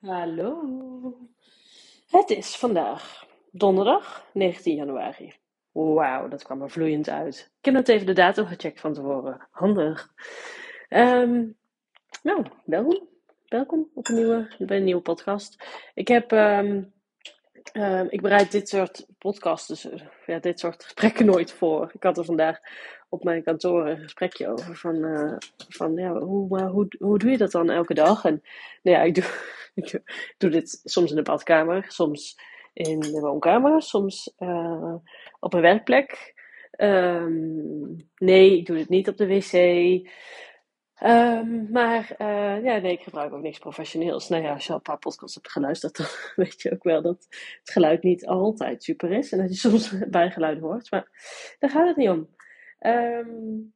Hallo. Het is vandaag donderdag 19 januari. Wauw, dat kwam er vloeiend uit. Ik heb net even de datum gecheckt van tevoren. Handig. Ehm, nou, welkom. Welkom op een nieuwe, bij een nieuwe podcast. Ik heb, ehm, ehm, ik bereid dit soort podcasts, dus eh, ja, dit soort gesprekken nooit voor. Ik had er vandaag op mijn kantoor een gesprekje over van, eh, van ja, hoe, hoe, hoe doe je dat dan elke dag? En nou ja, ik doe, ik doe dit soms in de badkamer, soms in de woonkamer, soms uh, op een werkplek. Um, nee, ik doe dit niet op de wc. Um, maar uh, ja, nee, ik gebruik ook niks professioneels. Nou ja, als je al een paar podcasts hebt geluisterd, dan weet je ook wel dat het geluid niet altijd super is. En dat je soms bijgeluid hoort. Maar daar gaat het niet om. Um,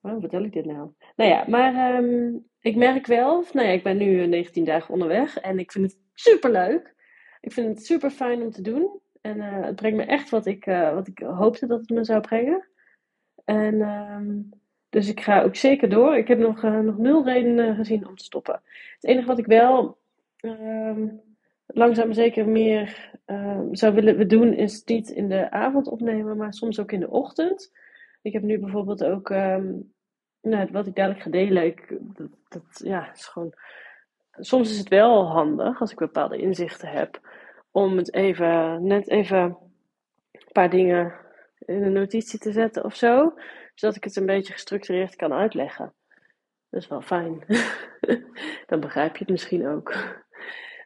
vertel ik dit nou? Nou ja, maar um, ik merk wel, nou ja, ik ben nu 19 dagen onderweg en ik vind het super leuk. Ik vind het super fijn om te doen. En uh, het brengt me echt wat ik, wat ik hoopte dat het me zou brengen. En dus ik ga ook zeker door. Ik heb nog, uh, nog nul redenen gezien om te stoppen. Het enige wat ik wel um, langzaam zeker meer zou willen doen, is niet in de avond opnemen, maar soms ook in de ochtend. Ik heb nu bijvoorbeeld ook, um, nou, wat ik dadelijk ga delen, ik, dat, dat, ja, is gewoon, soms is het wel handig als ik bepaalde inzichten heb, om het even, net even een paar dingen in een notitie te zetten of zo, zodat ik het een beetje gestructureerd kan uitleggen. Dat is wel fijn. dan begrijp je het misschien ook.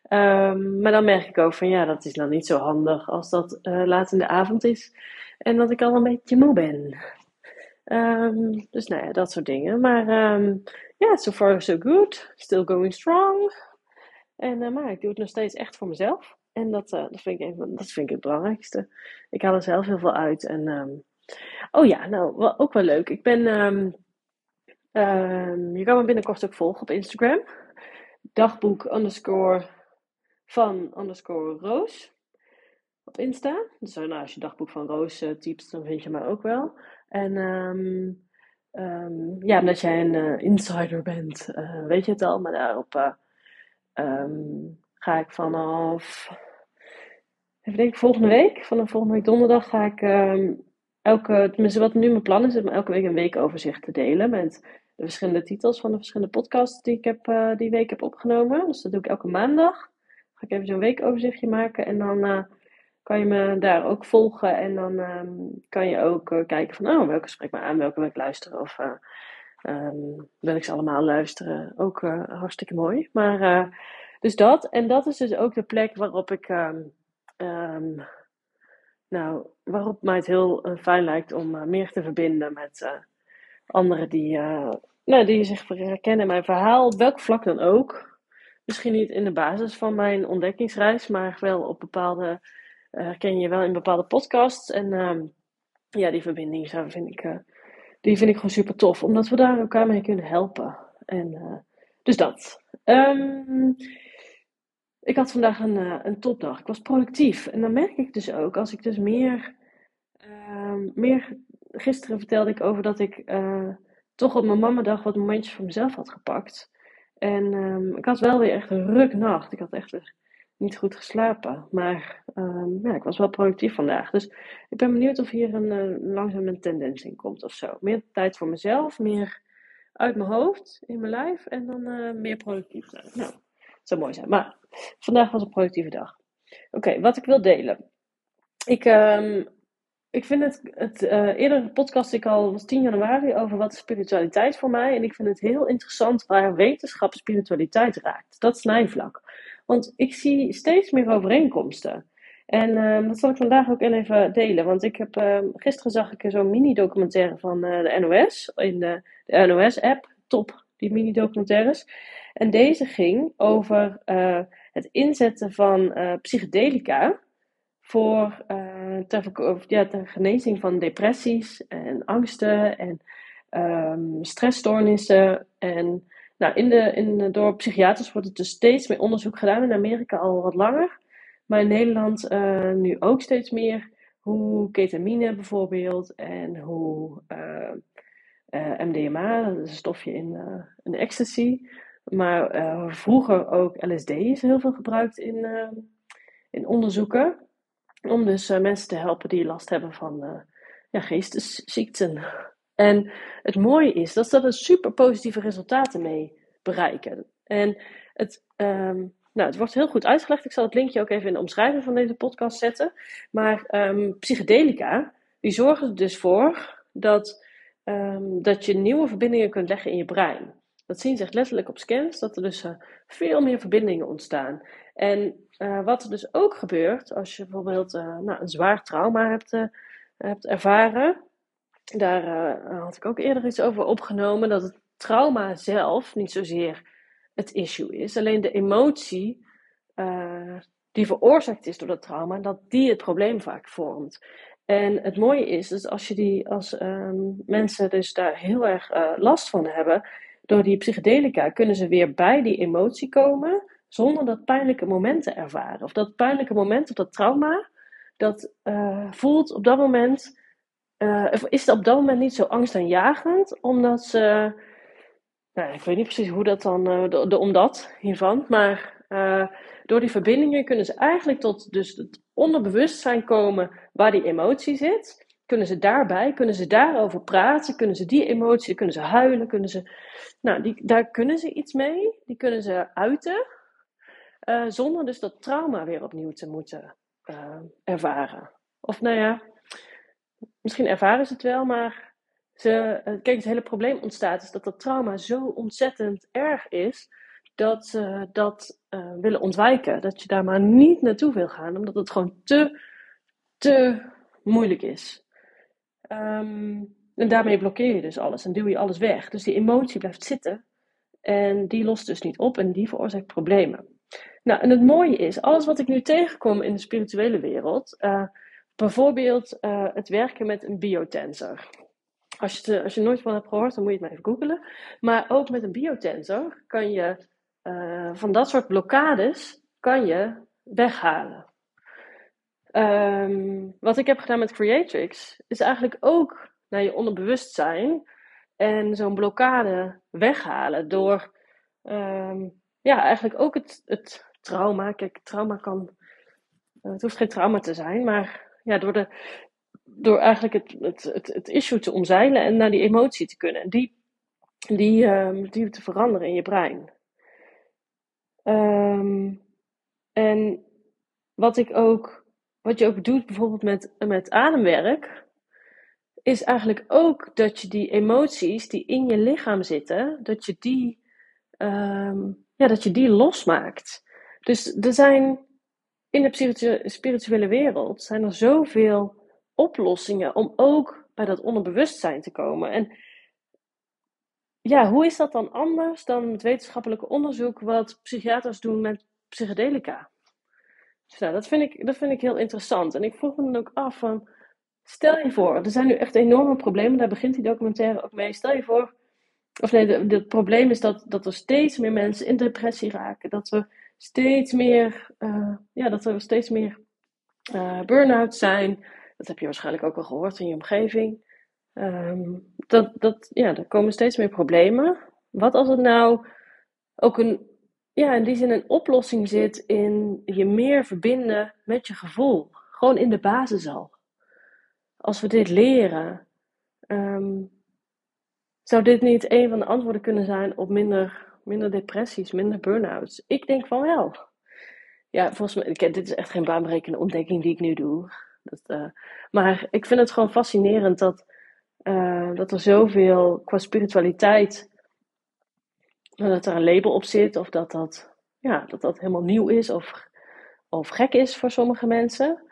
Um, maar dan merk ik ook van ja, dat is nou niet zo handig als dat uh, laat in de avond is en dat ik al een beetje moe ben. Um, dus nou ja, dat soort dingen. Maar um, ja, so far so good. Still going strong. En uh, maar ik doe het nog steeds echt voor mezelf. En dat, uh, dat, vind ik even, dat vind ik het belangrijkste. Ik haal er zelf heel veel uit. En, oh ja, nou, wel, ook wel leuk. Ik ben, je kan me binnenkort ook volgen op Instagram. Dagboek underscore van underscore Roos. Op Insta. Dus nou, als je dagboek van Roos uh, typt, dan vind je mij ook wel. En um, ja, omdat jij een uh, insider bent, uh, weet je het al. Maar daarop ga ik vanaf, even volgende week, vanaf volgende week donderdag ga ik elke, tenminste wat nu mijn plan is, is om elke week een weekoverzicht te delen met de verschillende titels van de verschillende podcasts die ik heb, uh, die week heb opgenomen. Dus dat doe ik elke maandag. Ga ik even zo'n weekoverzichtje maken en dan uh, kan je me daar ook volgen. En dan um, kan je ook uh, kijken van, oh, welke spreekt me aan, welke wil ik luisteren. Of um, wil ik ze allemaal luisteren. Ook hartstikke mooi. Maar, dus dat. En dat is dus ook de plek waarop ik, um, nou, waarop mij het heel fijn lijkt om meer te verbinden met anderen die, nou, die zich herkennen in mijn verhaal. Op welk vlak dan ook. Misschien niet in de basis van mijn ontdekkingsreis, maar wel op bepaalde herken je wel in bepaalde podcasts. En uh, ja, die verbinding vind ik, die vind ik gewoon super tof. Omdat we daar elkaar mee kunnen helpen. En, dus dat. Um, ik had vandaag een, een topdag. Ik was productief. En dan merk ik dus ook, als ik dus meer... meer gisteren vertelde ik over dat ik toch op mijn mamadag wat momentjes voor mezelf had gepakt. En um, ik had wel weer echt een ruk nacht. Ik had echt niet goed geslapen. Maar um, ja, ik was wel productief vandaag. Dus ik ben benieuwd of hier een, uh, langzaam een tendens in komt of zo. Meer tijd voor mezelf, meer uit mijn hoofd, in mijn lijf en dan meer productief zijn. Nou, zou mooi zijn. Maar vandaag was een productieve dag. Oké, wat ik wil delen. Ik, um, ik vind het, het uh, eerdere podcast ik al was 10 januari over wat is spiritualiteit voor mij. En ik vind het heel interessant waar wetenschap spiritualiteit raakt. Dat snijvlak. Want ik zie steeds meer overeenkomsten. En uh, dat zal ik vandaag ook even delen. Want ik heb, uh, gisteren zag ik zo'n mini-documentaire van uh, de NOS. In de, de NOS-app. Top, die mini-documentaires. En deze ging over het inzetten van psychedelica. Voor ter, ja, ter genezing van depressies en angsten en um, stressstoornissen. En nou, in de, in, door psychiaters wordt er dus steeds meer onderzoek gedaan. In Amerika al wat langer. Maar in Nederland uh, nu ook steeds meer. Hoe ketamine bijvoorbeeld en hoe uh, uh, MDMA, dat is een stofje in, in ecstasy, maar uh, vroeger ook LSD is heel veel gebruikt in, uh, in onderzoeken. Om dus uh, mensen te helpen die last hebben van ja, geestesziekten. En het mooie is dat ze er super positieve resultaten mee bereiken. En het, um, nou, het wordt heel goed uitgelegd. Ik zal het linkje ook even in de omschrijving van deze podcast zetten. Maar um, psychedelica, die zorgen er dus voor dat, um, dat je nieuwe verbindingen kunt leggen in je brein. Dat zien ze echt letterlijk op scans, dat er dus uh, veel meer verbindingen ontstaan. En uh, wat er dus ook gebeurt, als je bijvoorbeeld uh, nou, een zwaar trauma hebt, hebt ervaren, daar had ik ook eerder iets over opgenomen, dat het trauma zelf niet zozeer het issue is. Alleen de emotie die veroorzaakt is door dat trauma, dat die het probleem vaak vormt. En het mooie is, dus als, je die, als um, mensen dus daar heel erg uh, last van hebben, door die psychedelica kunnen ze weer bij die emotie komen, zonder dat pijnlijke momenten ervaren. Of dat pijnlijke moment of dat trauma, dat uh, voelt op dat moment, of is het op dat moment niet zo angstaanjagend, omdat ze nou, ik weet niet precies hoe dat dan, de, de omdat hiervan, maar uh, door die verbindingen kunnen ze eigenlijk tot dus het onderbewustzijn komen waar die emotie zit. Kunnen ze daarbij, kunnen ze daarover praten, kunnen ze die emotie, kunnen ze huilen, kunnen ze, nou, die, daar kunnen ze iets mee, die kunnen ze uiten, uh, zonder dus dat trauma weer opnieuw te moeten ervaren. Of nou ja, misschien ervaren ze het wel, maar ze, eh, kijk, het hele probleem ontstaat is dat dat trauma zo ontzettend erg is dat ze dat uh, willen ontwijken. Dat je daar maar niet naartoe wil gaan, omdat het gewoon te, te moeilijk is. Um, en daarmee blokkeer je dus alles en duw je alles weg. Dus die emotie blijft zitten en die lost dus niet op en die veroorzaakt problemen. Nou, en het mooie is, alles wat ik nu tegenkom in de spirituele wereld, uh, bijvoorbeeld uh, het werken met een biotensor. Als je, het, als je nooit van hebt gehoord, dan moet je het maar even googelen. Maar ook met een biotensor kan je uh, van dat soort blokkades kan je weghalen. Um, wat ik heb gedaan met Creatrix is eigenlijk ook naar je onderbewustzijn en zo'n blokkade weghalen door um, ja, eigenlijk ook het, het trauma. Kijk, trauma kan. Uh, het hoeft geen trauma te zijn, maar ja, door de, door eigenlijk het, het, het, issue te omzeilen en naar die emotie te kunnen. En die, die, um, die te veranderen in je brein. Um, en wat ik ook, wat je ook doet bijvoorbeeld met, met ademwerk, is eigenlijk ook dat je die emoties die in je lichaam zitten, dat je die, um, ja, dat je die losmaakt. Dus er zijn in de spirituele wereld zijn er zoveel oplossingen om ook bij dat onderbewustzijn te komen. En ja, hoe is dat dan anders dan het wetenschappelijke onderzoek wat psychiaters doen met psychedelica? Dus nou, dat vind, ik, dat vind ik heel interessant. En ik vroeg me dan ook af van, stel je voor, er zijn nu echt enorme problemen, daar begint die documentaire ook mee. Stel je voor, of nee, het probleem is dat, dat er steeds meer mensen in depressie raken. Dat we steeds meer, uh, ja, dat er steeds meer uh, burn-out zijn. Dat heb je waarschijnlijk ook al gehoord in je omgeving. Um, dat, dat, ja, er komen steeds meer problemen. Wat als het nou ook een, ja, in die zin een oplossing zit in je meer verbinden met je gevoel? Gewoon in de basis al. Als we dit leren, um, zou dit niet een van de antwoorden kunnen zijn op minder, minder depressies, minder burn-outs? Ik denk van wel. Ja, volgens mij, dit is echt geen baanbrekende ontdekking die ik nu doe. Dat, uh, maar ik vind het gewoon fascinerend dat, uh, dat er zoveel qua spiritualiteit, dat er een label op zit, of dat dat, ja, dat, dat helemaal nieuw is of, of gek is voor sommige mensen.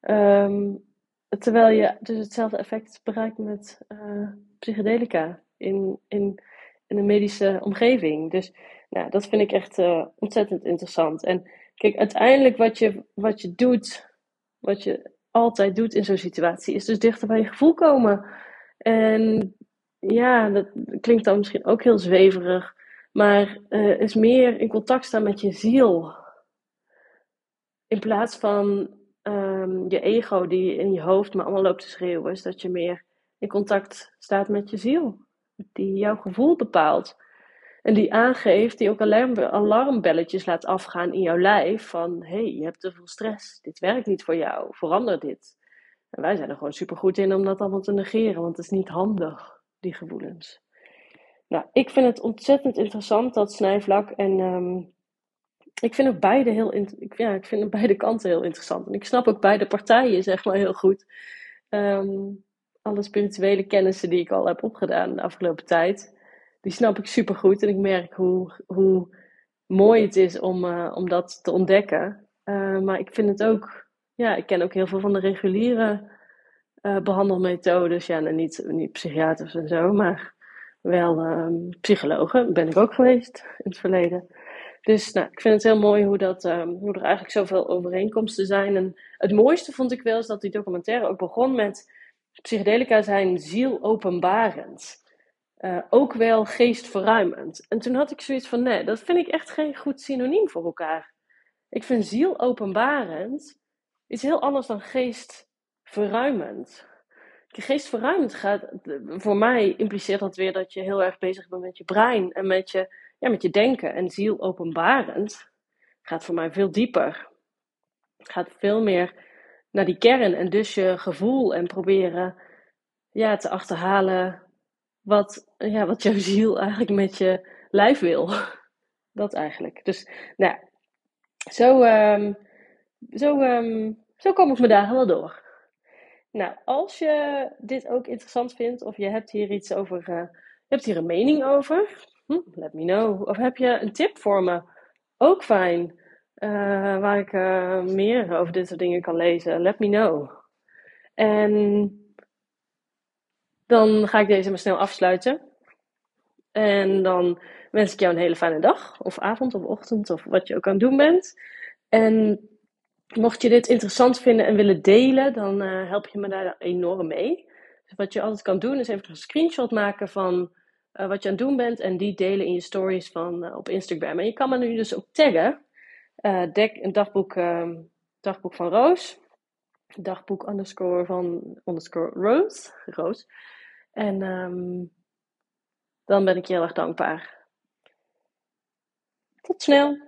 Um, terwijl je dus hetzelfde effect bereikt met uh, psychedelica in, in, in een medische omgeving. Dus nou, dat vind ik echt ontzettend interessant. En kijk, uiteindelijk wat je, wat je doet, wat je altijd doet in zo'n situatie, is dus dichter bij je gevoel komen. En ja, dat klinkt dan misschien ook heel zweverig, maar uh, is meer in contact staan met je ziel. In plaats van um, je ego die in je hoofd maar allemaal loopt te schreeuwen, is dat je meer in contact staat met je ziel, die jouw gevoel bepaalt. En die aangeeft, die ook alarm, alarmbelletjes laat afgaan in jouw lijf. Van, hé, hey, je hebt te veel stress. Dit werkt niet voor jou. Verander dit. En wij zijn er gewoon super goed in om dat allemaal te negeren. Want het is niet handig, die gevoelens. Nou, ik vind het ontzettend interessant, dat snijvlak. En um, ik vind ook beide heel ik, ja, ik vind beide kanten heel interessant. En ik snap ook beide partijen, zeg maar, heel goed. Um, alle spirituele kennissen die ik al heb opgedaan de afgelopen tijd, die snap ik super goed. En ik merk hoe, hoe mooi het is om, uh, om dat te ontdekken. Uh, maar ik vind het ook, ja, ik ken ook heel veel van de reguliere uh, behandelmethodes. Ja, nou, niet, niet psychiaters en zo, maar wel um, psychologen. Ben ik ook geweest in het verleden. Dus nou, ik vind het heel mooi hoe, dat, um, hoe er eigenlijk zoveel overeenkomsten zijn. En het mooiste vond ik wel is dat die documentaire ook begon met psychedelica zijn zielopenbarend. Uh, ook wel geestverruimend. En toen had ik zoiets van, nee, dat vind ik echt geen goed synoniem voor elkaar. Ik vind zielopenbarend iets heel anders dan geestverruimend. Geestverruimend gaat, voor mij impliceert dat weer dat je heel erg bezig bent met je brein en met je, ja, met je denken. En zielopenbarend gaat voor mij veel dieper. Gaat veel meer naar die kern en dus je gevoel en proberen ja, te achterhalen wat, ja, wat jouw ziel eigenlijk met je lijf wil. Dat eigenlijk. Dus nou, zo, um, zo, um, zo kom ik me daar wel door. Nou, als je dit ook interessant vindt of je hebt hier iets over, uh, je hebt hier een mening over, hm, let me know. Of heb je een tip voor me? Ook fijn. Uh, waar ik uh, meer over dit soort dingen kan lezen. Let me know. En dan ga ik deze maar snel afsluiten. En dan wens ik jou een hele fijne dag, of avond, of ochtend, of wat je ook aan het doen bent. En mocht je dit interessant vinden en willen delen, dan uh, help je me daar enorm mee. Dus wat je altijd kan doen, is even een screenshot maken van uh, wat je aan het doen bent en die delen in je stories van, uh, op Instagram. En je kan me nu dus ook taggen. dek, een dagboek, dagboek van Roos. Dagboek underscore van Roos. Roos. En um, dan ben ik je heel erg dankbaar. Tot snel!